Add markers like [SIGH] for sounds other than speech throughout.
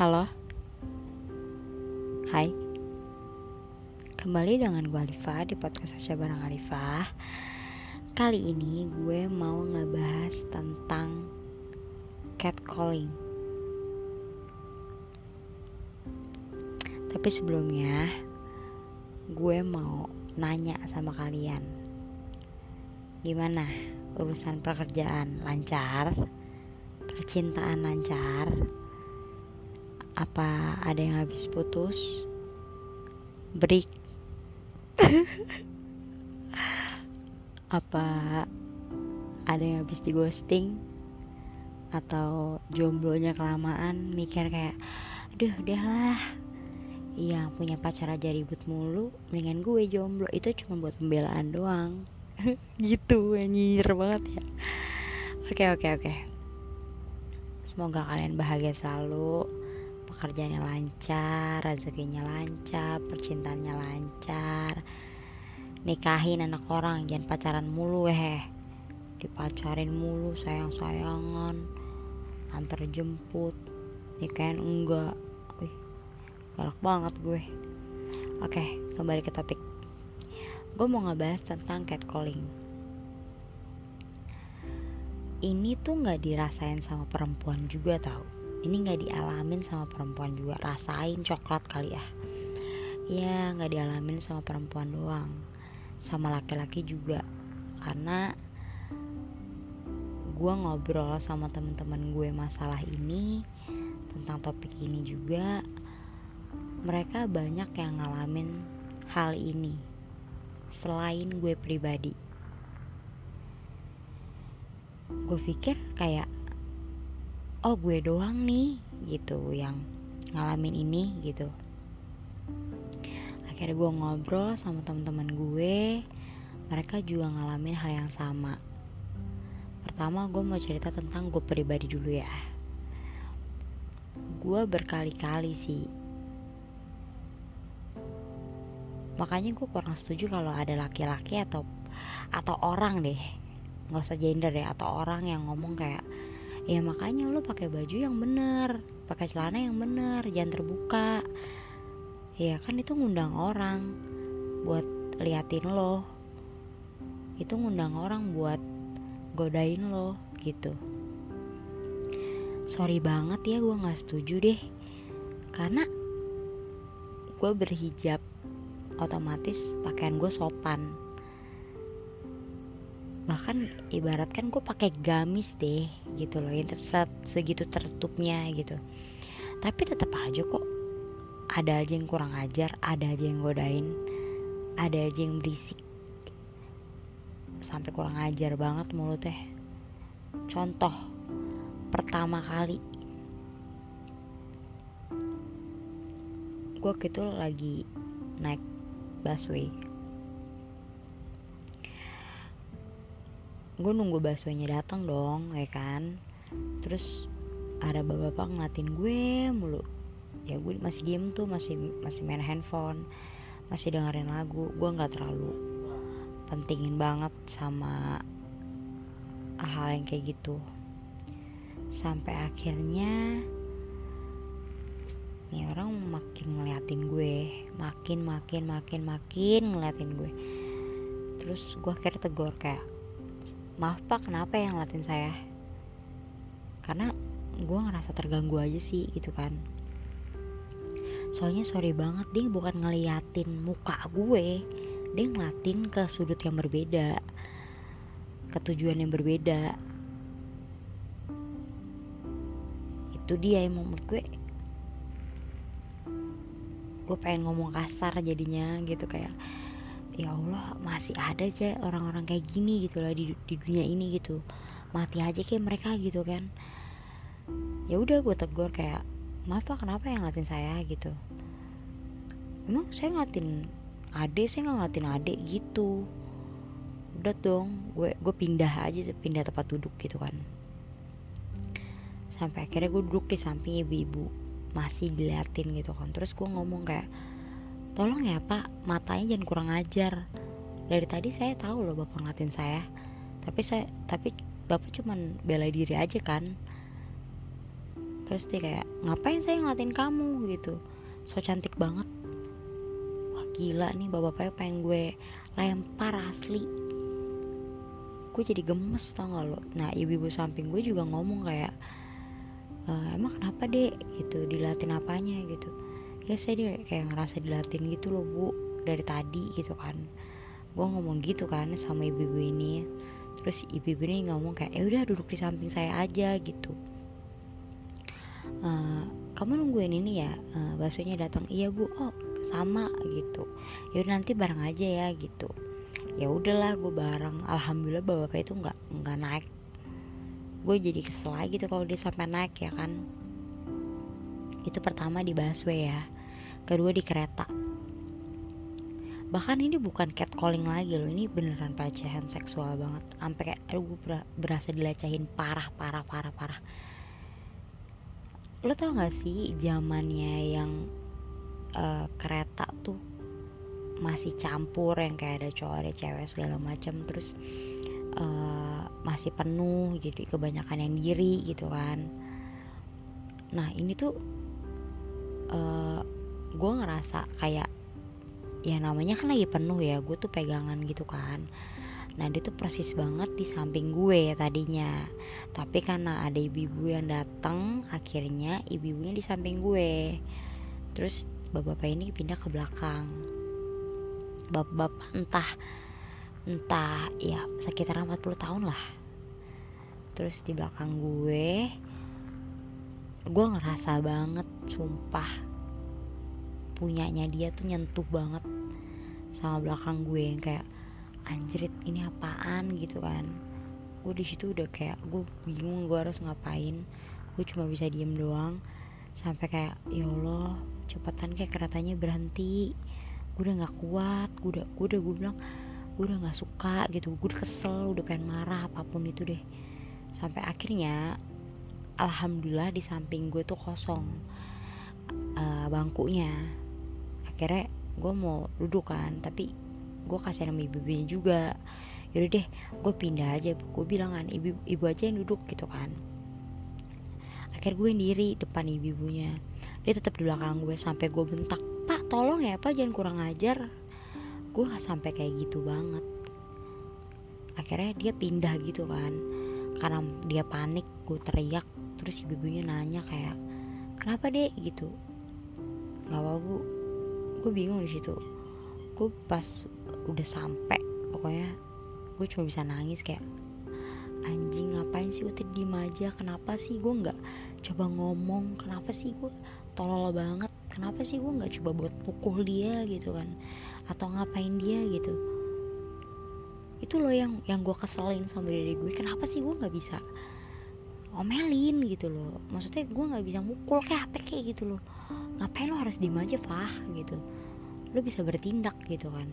Halo. Hai. Kembali dengan gue Alifah di podcast Aja Barang Alifah Kali ini gue mau ngebahas tentang catcalling. Tapi sebelumnya Gue mau nanya sama kalian. Gimana? Urusan pekerjaan lancar? Percintaan lancar? Apa ada yang habis putus break. [LAUGHS] Apa ada yang habis di ghosting atau jomblonya kelamaan mikir kayak aduh udahlah. Yang punya pacar aja ribut mulu mendingan gue jomblo. Itu cuma buat pembelaan doang. [LAUGHS] Gitu nyir banget ya. Oke oke oke. Semoga kalian bahagia selalu pekerjaannya lancar, rezekinya lancar, percintaannya lancar. Nikahin anak orang, jangan pacaran mulu eh. Dipacarin mulu, sayang-sayangan, antar jemput. Nikahin enggak. Wih, galak banget gue. Oke, kembali ke topik. Gue mau ngebahas tentang catcalling. Ini tuh nggak dirasain sama perempuan juga tau ini nggak dialamin sama perempuan juga. Rasain coklat kali ya. Ya nggak dialamin sama perempuan doang. Sama laki-laki juga. Karena gue ngobrol sama temen-temen gue masalah ini tentang topik ini juga mereka banyak yang ngalamin hal ini selain gue pribadi. Gue pikir kayak oh gue doang nih gitu yang ngalamin ini gitu. Akhirnya gue ngobrol sama teman-teman gue mereka juga ngalamin hal yang sama. Pertama gue mau cerita tentang gue pribadi dulu ya. Gue berkali-kali sih. Makanya gue kurang setuju kalau ada laki-laki atau atau orang deh. Nggak usah gender ya atau orang yang ngomong kayak ya makanya lo pakai baju yang bener pakai celana yang bener jangan terbuka. Ya kan itu ngundang orang buat liatin lo. Itu ngundang orang buat godain lo gitu. Sorry banget ya gue nggak setuju deh. Karena gue berhijab otomatis pakaian gue sopan bahkan ibaratkan gue pakai gamis deh gitu loh yang terset segitu tertutupnya gitu. Tapi tetap aja kok ada aja yang kurang ajar ada aja yang godain ada aja yang berisik. Sampai kurang ajar banget mulut teh contoh pertama kali gue gitu lagi naik busway gue nunggu baksonya datang dong ya kan? Terus ada bapak-bapak ngeliatin gue mulu. Ya gue masih diem tuh masih masih main handphone masih dengerin lagu. Gue nggak terlalu pentingin banget sama hal yang kayak gitu. Sampai akhirnya nih orang makin ngeliatin gue makin makin makin makin ngeliatin gue. Terus gue akhirnya tegur kayak maaf pak kenapa yang ngeliatin saya? Karena gue ngerasa terganggu aja sih gitu kan. Soalnya sorry banget dia bukan ngeliatin muka gue. Dia ngeliatin ke sudut yang berbeda ke tujuan yang berbeda. Itu dia yang menurut gue. Gue pengen ngomong kasar jadinya gitu kayak ya Allah masih ada aja orang-orang kayak gini gitu lah di, di dunia ini gitu. Mati aja kayak mereka gitu kan. Ya udah gue tegur kayak maaf pak kenapa yang ngeliatin saya? gitu. Emang saya ngeliatin ade saya nggak ngeliatin ade gitu. Udah dong gue gue pindah aja pindah tempat duduk gitu kan. Sampai akhirnya gue duduk di samping ibu-ibu masih diliatin gitu kan. Terus gue ngomong kayak Tolong ya pak, matanya jangan kurang ajar. Dari tadi saya tahu loh bapak ngeliatin saya, tapi saya tapi bapak cuma bela diri aja kan. terus dia kayak ngapain saya ngeliatin kamu? gitu. So cantik banget. Wah gila nih bapak-bapaknya pengen gue lempar asli. Gue jadi gemes tau gak lo? Nah ibu-ibu samping gue juga ngomong kayak e, emang kenapa deh gitu dilatin apanya? gitu ya saya dia kayak ngerasa dilatin gitu loh bu. Dari tadi gitu kan. Gue ngomong gitu kan sama ibu-ibu ini. Terus ibu-ibu ini ngomong kayak ya udah duduk di samping saya aja gitu. Uh, kamu nungguin ini ya? Uh, baksonya datang. Iya bu. Oh sama gitu. Ya nanti bareng aja ya gitu. Ya udahlah gue bareng. Alhamdulillah bapak itu nggak nggak naik. Gue jadi kesel lagi tuh kalau dia sampai naik ya kan itu pertama di busway ya. Kedua di kereta. Bahkan ini bukan catcalling lagi loh ini beneran pelecehan seksual banget. Sampai kayak aduh gue berasa dilecehin parah parah parah parah. Lo tau gak sih zamannya yang uh, kereta tuh masih campur yang kayak ada cowok ada cewek segala macam terus uh, masih penuh jadi kebanyakan yang diri gitu kan. Nah ini tuh uh, gue ngerasa kayak ya namanya kan lagi penuh ya gue tuh pegangan gitu kan. Nah dia tuh persis banget di samping gue tadinya. Tapi karena ada ibu-ibu yang datang akhirnya ibu-ibunya di samping gue. Terus bapak-bapak ini pindah ke belakang. Bapak-bapak entah entah ya sekitar 40 tahun lah. Terus di belakang gue gue ngerasa banget sumpah punyanya dia tuh nyentuh banget sama belakang gue yang kayak anjrit ini apaan? gitu kan. Gue di situ udah kayak gue bingung gue harus ngapain. Gue cuma bisa diem doang. Sampai kayak ya Allah cepetan kayak keretanya berhenti. Gue udah nggak kuat gue udah gue udah gue bilang gue udah nggak suka gitu. Gue udah kesel udah pengen marah apa pun itu deh. Sampai akhirnya alhamdulillah di samping gue tuh kosong uh, bangkunya. Akhirnya gue mau duduk kan tapi gue kasih nama ibu-ibunya juga. Yaudah deh gue pindah aja. Gue bilang kan ibu ibu aja yang duduk gitu kan. Akhirnya gue sendiri depan ibu-ibunya. Dia tetap di belakang gue sampai gue bentak pak tolong ya pak jangan kurang ajar. Gue gak sampai kayak gitu banget. Akhirnya dia pindah gitu kan. Karena dia panik gue teriak terus ibu-ibunya nanya kayak kenapa deh gitu. Nggak apa bu. Gue bingung di situ. Gue pas udah sampai pokoknya gue cuma bisa nangis kayak anjing ngapain sih gue diem aja? Kenapa sih gue nggak coba ngomong? Kenapa sih gue tolol banget? Kenapa sih gue nggak coba buat pukul dia? Gitu kan. Atau ngapain dia? Gitu. Itu loh yang yang gue keselin sama diri gue kenapa sih gue nggak bisa omelin gitu loh. Maksudnya gue nggak bisa mukul kayak apa kayak gitu loh. Ngapain lo harus diem aja Fah? Gitu. Lo bisa bertindak gitu kan.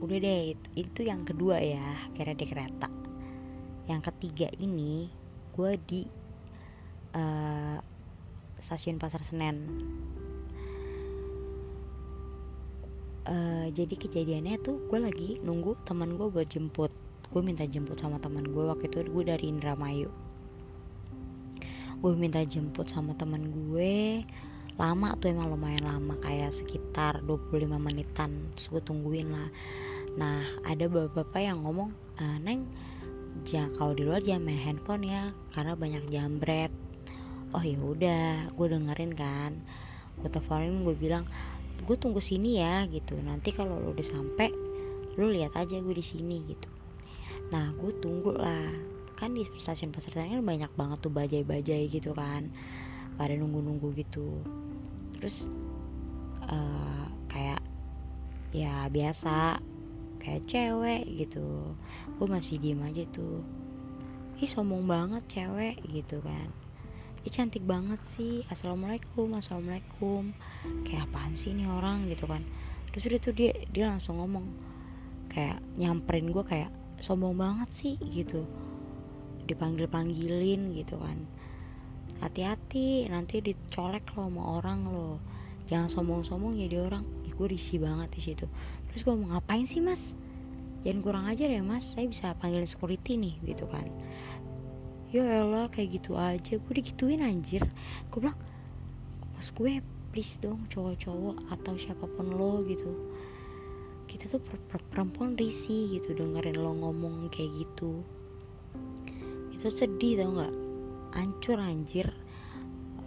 Udah deh itu, itu yang kedua ya kira di kereta. Yang ketiga ini gue di uh, stasiun pasar senen. Uh, jadi kejadiannya tuh gue lagi nunggu teman gue buat jemput gue minta jemput sama teman gue waktu itu gue dari Indramayu. Gue minta jemput sama temen gue lama tuh emang lumayan lama kayak sekitar 25 menitan terus gue tungguin lah. Nah ada bapak-bapak yang ngomong e, neng jangan kalau di luar jangan main handphone ya karena banyak jambret. Oh ya udah gue dengerin kan. Gue teleponin gue bilang gue tunggu sini ya gitu. Nanti kalau lo udah sampai lo lihat aja gue di sini gitu nah gue tunggu lah. Kan di stasiun senen kan banyak banget tuh bajai-bajai gitu kan. Pada nunggu-nunggu gitu. Terus uh, kayak ya biasa kayak cewek gitu. Gue masih diem aja tuh. Ih sombong banget cewek gitu kan. Ih cantik banget sih. Assalamualaikum assalamualaikum. Kayak apaan sih ini orang gitu kan. Terus udah tuh dia dia langsung ngomong. Kayak nyamperin gue kayak sombong banget sih gitu. Dipanggil panggilin gitu kan. Hati-hati nanti dicolek lo sama orang lo jangan sombong-sombong jadi orang. Ih, gue risih banget di situ. Terus gue mau ngapain sih mas? Jangan kurang ajar ya mas. Saya bisa panggil security nih gitu kan. Ya elah kayak gitu aja. Gue digituin anjir. Gue bilang mas gue please dong cowok-cowok atau siapa pun lo gitu kita tuh per per perempuan risih gitu dengerin lo ngomong kayak gitu. Itu sedih tau nggak? Ancur anjir.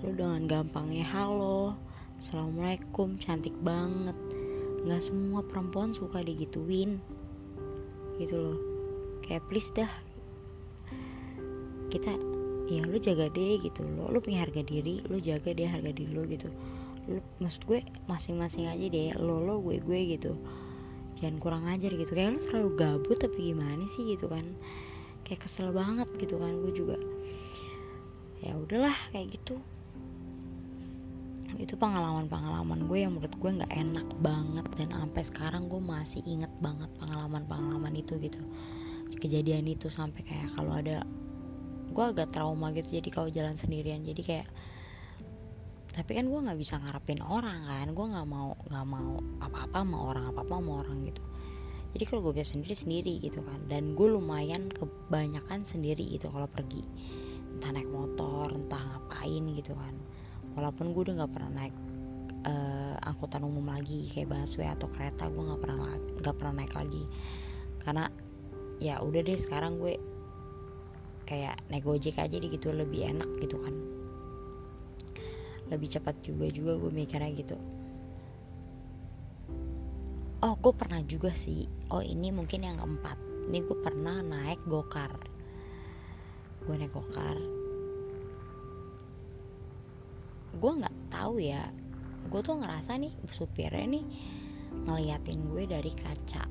Lo dengan gampangnya halo assalamualaikum cantik banget. Nggak semua perempuan suka digituin. Gitu loh. Kayak please dah. Kita ya lu jaga deh gitu lo lu punya harga diri lu jaga deh harga diri lo gitu. Lu maksud gue masing-masing aja deh. Lo lo gue gue gitu jangan kurang ajar gitu. Kayak lu terlalu gabut tapi gimana sih gitu kan? Kayak kesel banget gitu kan gue juga. Ya udahlah kayak gitu. Itu pengalaman-pengalaman gue yang menurut gue nggak enak banget dan sampai sekarang gue masih inget banget pengalaman-pengalaman itu gitu. Kejadian itu sampai kayak kalau ada gue agak trauma gitu. Jadi kalau jalan sendirian jadi kayak tapi kan gue nggak bisa ngarepin orang kan gue nggak mau nggak mau apa-apa sama orang apa-apa sama orang gitu. Jadi kalau gue bisa sendiri sendiri gitu kan. Dan gue lumayan kebanyakan sendiri gitu kalau pergi. Entah naik motor entah ngapain gitu kan. Walaupun gue udah nggak pernah naik uh, angkutan umum lagi kayak busway atau kereta gue nggak pernah nggak pernah naik lagi. Karena ya udah deh sekarang gue kayak naik gojek aja gitu lebih enak gitu kan lebih cepat juga juga gue mikirnya gitu. Oh gue pernah juga sih. Oh ini mungkin yang keempat. Ini gue pernah naik gokar. Gue naik gokar. Gue nggak tahu ya. Gue tuh ngerasa nih supirnya nih ngeliatin gue dari kaca.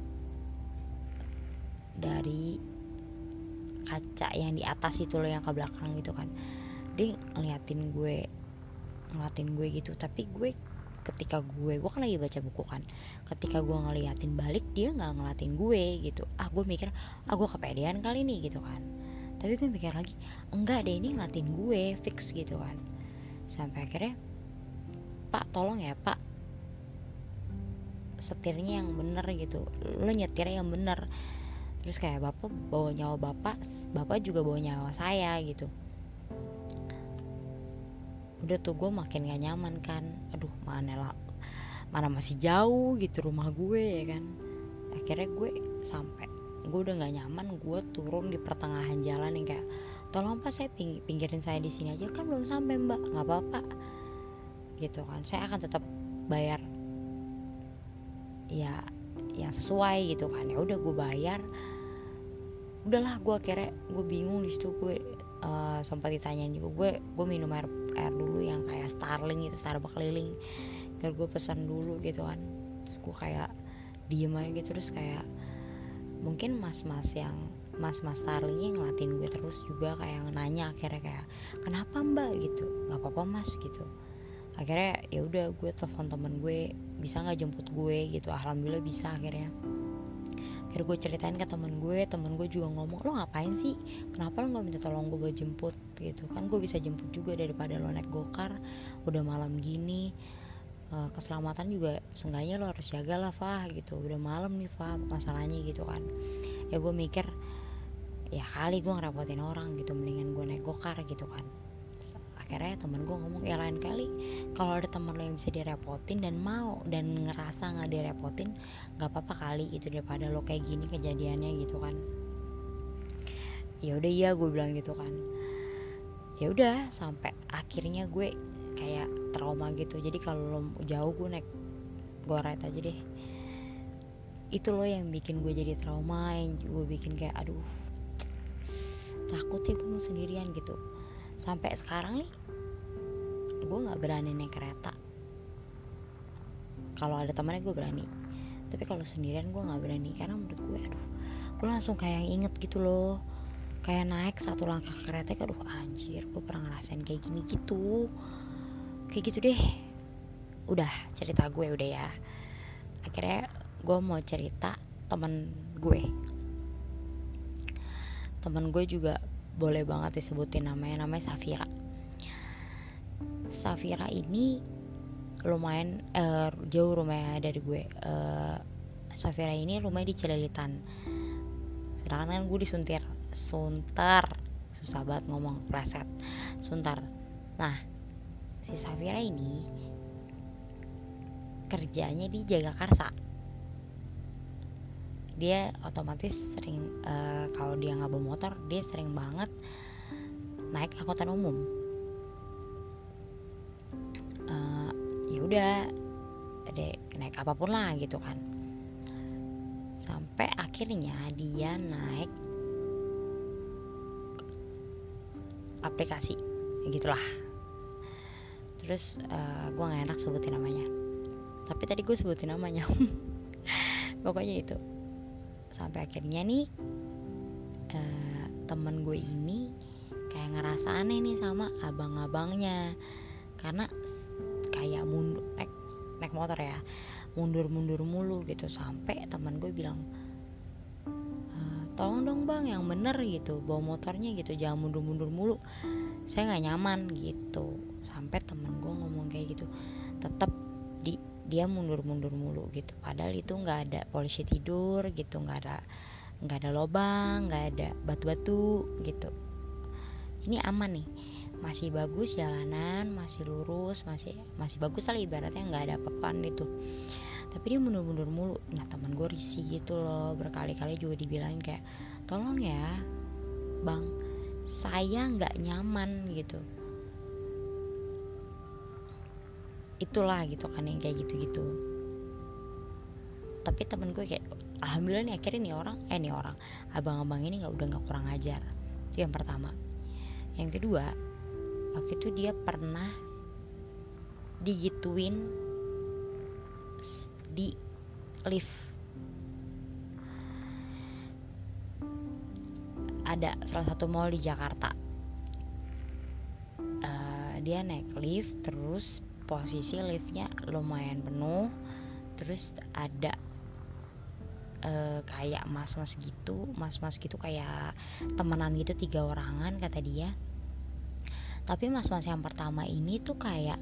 Dari kaca yang di atas itu loh yang ke belakang gitu kan. Dia ngeliatin gue ngeliatin gue gitu. Tapi gue ketika gue gue kan lagi baca buku kan. Ketika gue ngeliatin balik dia nggak ngeliatin gue gitu. Ah gue mikir ah gue kepedean kali nih gitu kan. Tapi gue mikir lagi enggak deh ini ngeliatin gue fix gitu kan. Sampai akhirnya pak tolong ya pak. Setirnya yang bener gitu. Lo nyetirnya yang bener. Terus kayak bapak bawa nyawa bapak bapak juga bawa nyawa saya gitu udah tuh gue makin gak nyaman kan. Aduh mana lah mana masih jauh gitu rumah gue ya kan. Akhirnya gue sampai gue udah gak nyaman gue turun di pertengahan jalan yang kayak tolong pak saya ping pinggirin saya di sini aja. Kan belum sampai mbak. Nggak apa-apa. Gitu kan. Saya akan tetap bayar. Ya yang sesuai gitu kan. Ya udah gue bayar. Udahlah gue akhirnya gue bingung di situ. Gue uh, sempat ditanyain juga. Gue gue minum air air dulu yang kayak Starling gitu Starbucks keliling. Biar gue pesan dulu gitu kan. Terus gue kayak diem aja gitu terus kayak mungkin mas-mas yang mas-mas Starlingnya ngelatin gue terus juga kayak nanya akhirnya kayak kenapa mbak? gitu. Nggak apa-apa mas gitu. Akhirnya ya udah gue telepon temen gue bisa nggak jemput gue? gitu. Alhamdulillah bisa akhirnya akhirnya gue ceritain ke temen gue temen gue juga ngomong lo ngapain sih? Kenapa lo nggak minta tolong gue buat jemput? Gitu. Kan gue bisa jemput juga daripada lo naik gokar udah malam gini uh, keselamatan juga seenggaknya lo harus jaga lah Fah gitu. Udah malam nih Fah masalahnya gitu kan. Ya gue mikir ya kali gue ngerepotin orang gitu mendingan gue naik gokar gitu kan. Akhirnya temen gue ngomong ya lain kali kalau ada temen lo yang bisa direpotin dan mau dan ngerasa nggak direpotin nggak apa-apa kali itu daripada lo kayak gini kejadiannya gitu kan. Ya udah iya gue bilang gitu kan. Ya udah sampai akhirnya gue kayak trauma gitu. Jadi kalau lo jauh gue naik goret aja deh. Itu lo yang bikin gue jadi trauma yang gue bikin kayak aduh takut ya gue mau sendirian gitu. Sampai sekarang nih gue nggak berani naik kereta. Kalau ada temannya gue berani. Tapi kalau sendirian gue nggak berani karena menurut gue aduh gue langsung kayak inget gitu loh. Kayak naik satu langkah kereta aduh anjir gue pernah ngerasain kayak gini gitu. Kayak gitu deh. Udah cerita gue udah ya. Akhirnya gue mau cerita temen gue. Temen gue juga boleh banget disebutin namanya namanya Safira Safira ini lumayan uh, jauh rumahnya dari gue. Uh, Safira ini rumahnya di Celilitan sedangkan kan gue di Sunter Sunter susah banget ngomong preset. Sebentar nah si Safira ini kerjanya di Jagakarsa. Dia otomatis sering uh, kalau dia nggak bawa motor dia sering banget naik angkutan umum deh naik apa pun lah gitu kan. Sampai akhirnya dia naik aplikasi gitulah. Terus uh, eh, gue gak enak sebutin namanya. Tapi tadi gue sebutin namanya. [LAUGHS] Pokoknya itu. Sampai akhirnya nih uh, temen gue ini kayak ngerasa aneh nih sama abang-abangnya. Karena naik motor ya mundur-mundur mulu gitu. Sampai temen gue bilang e, tolong dong bang yang bener gitu. Bawa motornya gitu jangan mundur-mundur mulu. Saya nggak nyaman gitu. Sampai temen gue ngomong kayak gitu tetap di dia mundur-mundur mulu gitu. Padahal itu nggak ada polisi tidur gitu. Nggak ada nggak ada lobang nggak ada batu-batu gitu. Ini aman nih masih bagus jalanan masih lurus masih masih bagus lah ibaratnya nggak ada papan itu tapi dia mundur-mundur mulu. Nah teman gue risih gitu loh berkali-kali juga dibilangin kayak tolong ya bang saya nggak nyaman gitu. Itulah gitu kan yang kayak gitu-gitu. Tapi temen gue kayak alhamdulillah nih akhirnya nih orang eh nih orang abang-abang ini nggak udah nggak kurang ajar. Itu yang pertama. Yang kedua waktu itu dia pernah digituin di lift. Ada salah satu mall di Jakarta. Uh, dia naik lift terus posisi liftnya lumayan penuh terus ada uh, kayak mas-mas gitu mas-mas gitu kayak temenan gitu tiga orangan kata dia tapi mas-mas yang pertama ini tuh kayak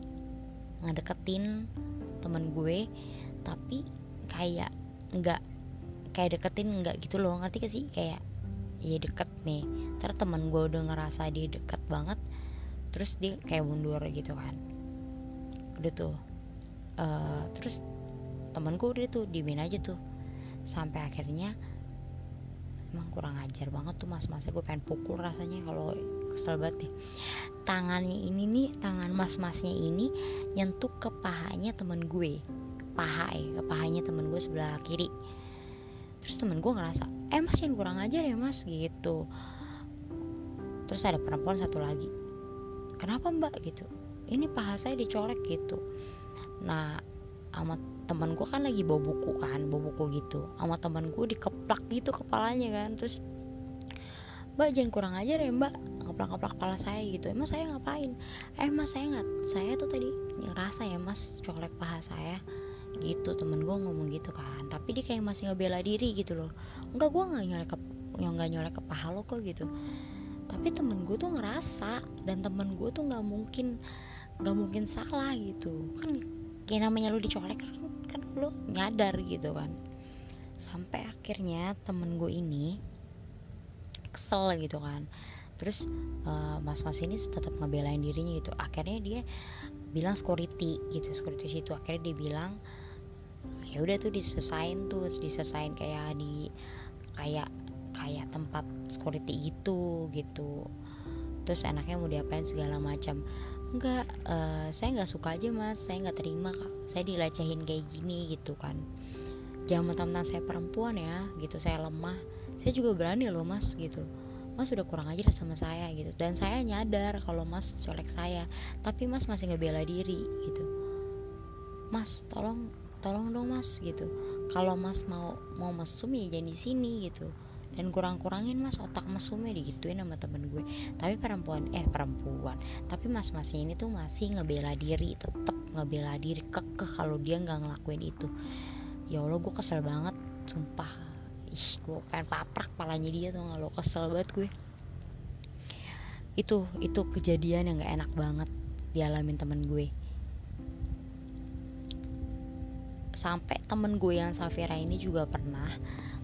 ngedeketin temen gue tapi kayak nggak kayak deketin nggak gitu loh. Ngerti gak sih? Kayak ya deket nih. Terus temen gue udah ngerasa dia deket banget terus dia kayak mundur gitu kan. Udah tuh uh, terus temen gue udah tuh dimin aja tuh. Sampai akhirnya emang kurang ajar banget tuh mas masnya gue pengen pukul rasanya kalau kesel banget deh. Tangannya ini nih tangan mas masnya ini nyentuh ke pahanya temen gue. Paha ya ke pahanya temen gue sebelah kiri. Terus temen gue ngerasa eh mas yang kurang ajar ya mas? Gitu. Terus ada perempuan satu lagi kenapa mbak? Gitu. Ini paha saya dicolek gitu. Nah sama teman gue kan lagi bawa buku kan bawa buku gitu. Sama teman gue dikeplak gitu kepalanya kan. Terus mbak jangan kurang ajar ya mbak. Ngeplak-ngeplak kepala saya gitu. Emang saya ngapain? Eh mas saya nggak saya tuh tadi ngerasa ya mas colek paha saya. Gitu temen gue ngomong gitu kan. Tapi dia kayak masih ngebela diri gitu loh. Enggak gue nggak nyolek ke nggak nyolek ke paha lo kok gitu. Tapi temen gue tuh ngerasa dan temen gue tuh nggak mungkin nggak mungkin salah gitu. Kan kayak namanya lu dicolek kan kan lo nyadar gitu kan. Sampai akhirnya temen gue ini kesel gitu kan. Terus uh, mas-mas ini tetap ngebelain dirinya gitu. Akhirnya dia bilang security gitu security situ. Akhirnya dia bilang ya udah tuh disesain tuh disesain kayak di kayak kayak tempat security gitu gitu. Terus enaknya mau diapain segala macam enggak uh, saya nggak suka aja mas. Saya nggak terima kak. Saya dilecehin kayak gini gitu kan. Jangan mentang-mentang saya perempuan ya gitu. Saya lemah. Saya juga berani loh mas gitu. Mas sudah kurang aja sama saya gitu. Dan saya nyadar kalau mas colek saya. Tapi mas masih nggak bela diri gitu. Mas tolong tolong dong mas gitu. Kalau mas mau mau mesum ya jangan di sini gitu dan kurang-kurangin mas otak mesumnya digituin sama temen gue. Tapi perempuan eh perempuan. Tapi mas-masnya ini tuh masih ngebela diri tetep ngebela diri kekeh kalau dia nggak ngelakuin itu. Ya allah gue kesel banget sumpah. Ih gue pengen paprak palanya dia tuh nggak lo? Kesel banget gue. Itu itu kejadian yang gak enak banget dialamin temen gue. Sampai temen gue yang Safira ini juga pernah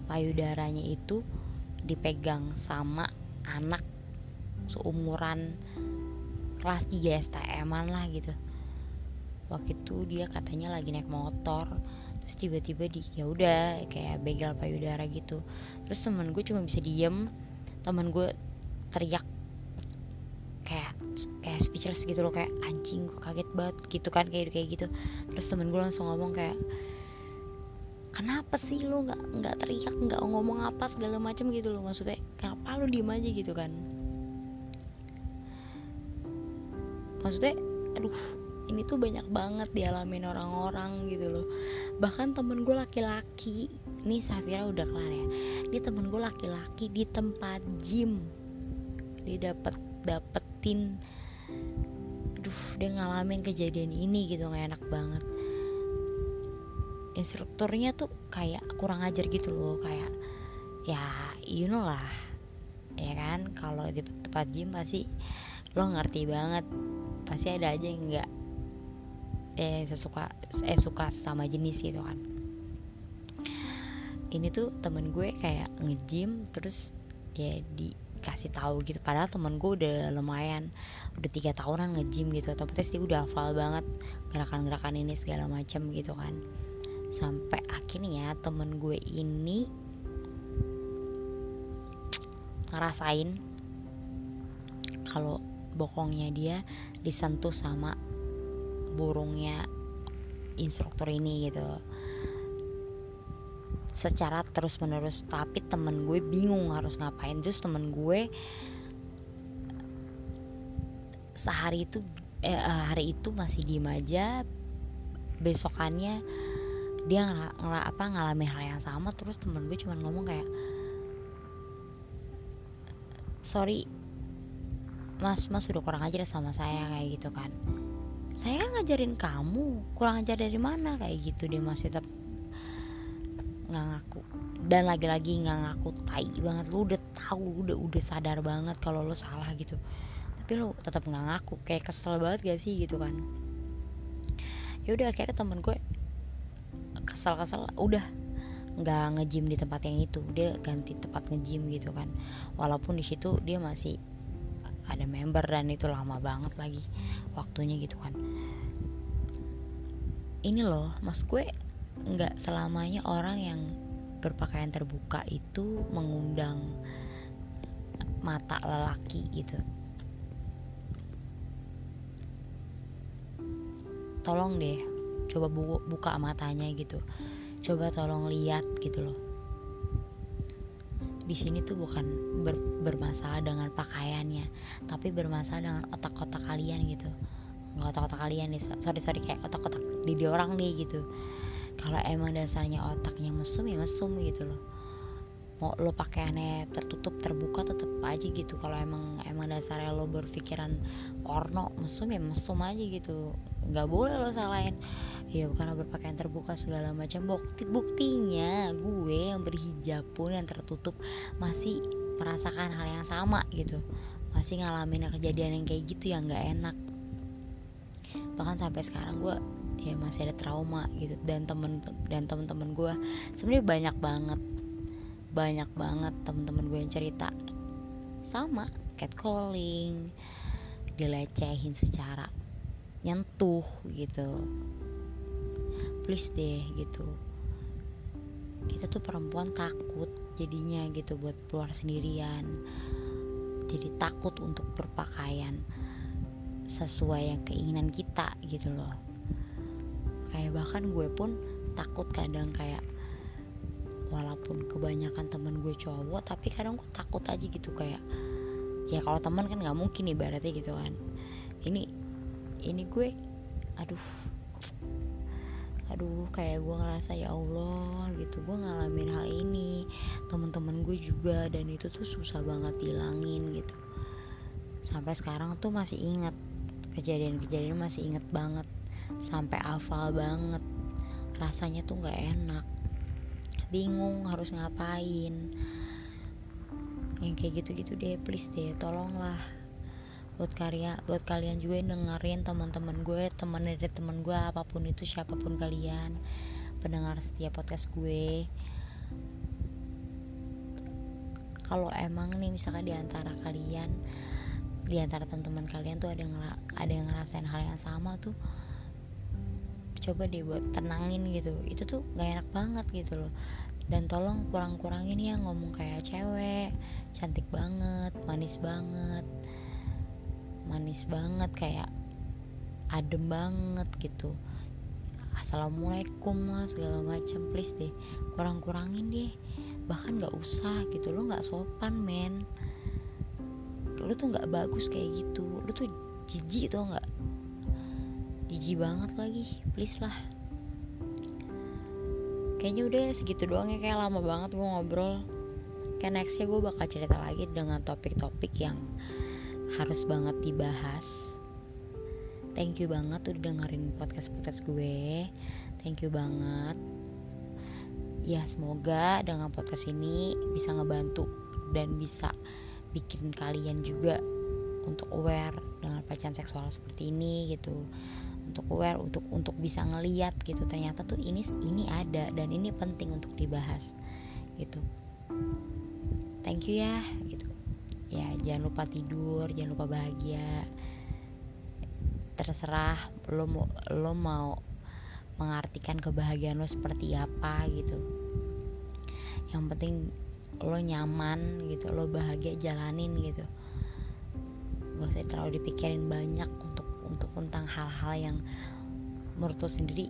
payudaranya itu dipegang sama anak seumuran kelas 3 STM lah gitu. Waktu itu dia katanya lagi naik motor terus tiba-tiba di ya udah kayak begal payudara gitu. Terus temen gue cuma bisa diem temen gue teriak kayak kayak speechless gitu loh kayak anjing gue kaget banget gitu kan kayak kayak gitu. Terus temen gue langsung ngomong kayak kenapa sih lo nggak nggak teriak nggak ngomong apa segala macam? Gitu loh maksudnya kenapa lo diem aja? Gitu kan. Maksudnya aduh ini tuh banyak banget dialamin orang-orang gitu loh. Bahkan temen gue laki-laki nih Safira udah kelar ya. Ini temen gue laki-laki di tempat gym. Dia dapat dapetin aduh dia ngalamin kejadian ini gitu nggak enak banget instrukturnya tuh kayak kurang ajar gitu loh kayak ya you know lah ya kan? Kalau di tempat gym pasti lo ngerti banget pasti ada aja yang nggak eh sesuka eh suka sama jenis gitu kan. Ini tuh temen gue kayak ngejim terus ya dikasih tahu gitu. Padahal temen gue udah lumayan udah tiga tahunan ngejim gitu. Otomatis dia udah hafal banget gerakan-gerakan ini segala macam gitu kan sampai akhirnya temen gue ini ngerasain kalau bokongnya dia disentuh sama burungnya instruktur ini gitu. Secara terus menerus tapi temen gue bingung harus ngapain. Terus temen gue sehari itu eh, eh hari itu masih diem aja. Besokannya dia ng ng apa ngalamin hal yang sama terus temen gue cuma ngomong kayak sorry mas mas udah kurang ajar sama saya kayak gitu kan. Saya kan ngajarin kamu kurang ajar dari mana? kayak gitu dia masih tetap nggak ngaku. Dan lagi-lagi nggak ngaku tai banget lu udah tahu udah udah sadar banget kalau lo salah gitu. Tapi lo tetap nggak ngaku kayak kesel banget gak sih gitu kan. Ya udah akhirnya temen gue kesel-kesel udah nggak ngejim di tempat yang itu. Dia ganti tempat ngejim gitu kan. Walaupun di situ dia masih ada member dan itu lama banget lagi waktunya gitu kan. Ini loh mas gue nggak selamanya orang yang berpakaian terbuka itu mengundang mata lelaki gitu. Tolong deh coba bu buka matanya gitu. Coba tolong lihat gitu loh. Di sini tuh bukan ber, bermasalah dengan pakaiannya tapi bermasalah dengan otak-otak kalian gitu. Nggak otak-otak kalian nih sorry sorry kayak otak-otak di orang nih gitu. Kalau emang dasarnya otaknya mesum ya mesum gitu loh. Mau lo pakaiannya tertutup terbuka tetep aja gitu. Kalau emang emang dasarnya lo berpikiran porno mesum ya mesum aja gitu nggak boleh lo salahin. Ya karena berpakaian terbuka segala macam. Bukti buktinya gue yang berhijab pun yang tertutup masih merasakan hal yang sama gitu. Masih ngalamin kejadian yang kayak gitu yang nggak enak. Bahkan sampai sekarang gue ya masih ada trauma gitu. Dan temen dan temen-temen gue sebenarnya banyak banget. Banyak banget temen-temen gue yang cerita. Sama catcalling dilecehin secara nyentuh gitu. Please deh gitu. Kita tuh perempuan takut jadinya gitu buat keluar sendirian. Jadi takut untuk berpakaian sesuai yang keinginan kita gitu loh. Kayak bahkan gue pun takut kadang kayak walaupun kebanyakan temen gue cowok tapi kadang gue takut aja gitu kayak ya kalau teman kan nggak mungkin ibaratnya gitu kan. Ini ini gue aduh aduh kayak gue ngerasa ya Allah gitu. Gue ngalamin hal ini teman-teman gue juga dan itu tuh susah banget hilangin gitu. Sampai sekarang tuh masih ingat kejadian-kejadian masih inget banget sampai hafal banget. Rasanya tuh nggak enak. Bingung harus ngapain. Yang kayak gitu-gitu deh please deh tolonglah buat karya buat kalian juga yang dengerin teman-teman gue teman dari teman gue apa pun itu siapa pun kalian pendengar setiap podcast gue. Kalau emang nih misalkan di antara kalian di antara teman-teman kalian tuh ada yang ada yang ngerasain hal yang sama tuh coba deh buat tenangin gitu. Itu tuh gak enak banget gitu loh. Dan tolong kurang-kurangin ya ngomong kayak cewek cantik banget manis banget manis banget kayak adem banget gitu. Assalamualaikum lah segala macam please deh kurang-kurangin deh. Bahkan nggak usah gitu lo nggak sopan men. Lo tuh nggak bagus kayak gitu. Lo tuh jijik tuh nggak? Jijik banget lagi please lah. Kayaknya udah segitu doang ya kayak lama banget gue ngobrol. Kayak nextnya gue bakal cerita lagi dengan topik-topik yang harus banget dibahas. Thank you banget udah dengerin podcast podcast gue. Thank you banget. Ya semoga dengan podcast ini bisa ngebantu dan bisa bikin kalian juga untuk aware dengan pelecehan seksual seperti ini gitu. Untuk aware untuk untuk bisa ngeliat gitu. Ternyata tuh ini ini ada dan ini penting untuk dibahas gitu. Thank you ya gitu ya jangan lupa tidur jangan lupa bahagia. Terserah lo mau lo mau mengartikan kebahagiaan lo seperti apa gitu. Yang penting lo nyaman gitu lo bahagia jalanin gitu. Gak usah terlalu dipikirin banyak untuk untuk tentang hal-hal yang menurut lo sendiri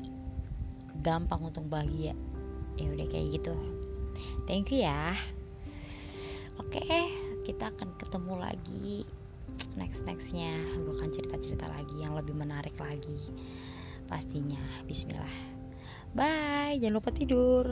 gampang untuk bahagia. Ya udah kayak gitu. Thank you ya. Oke kita akan ketemu lagi. Next nextnya gue akan cerita cerita lagi yang lebih menarik lagi. Pastinya. Bismillah. Bye. Jangan lupa tidur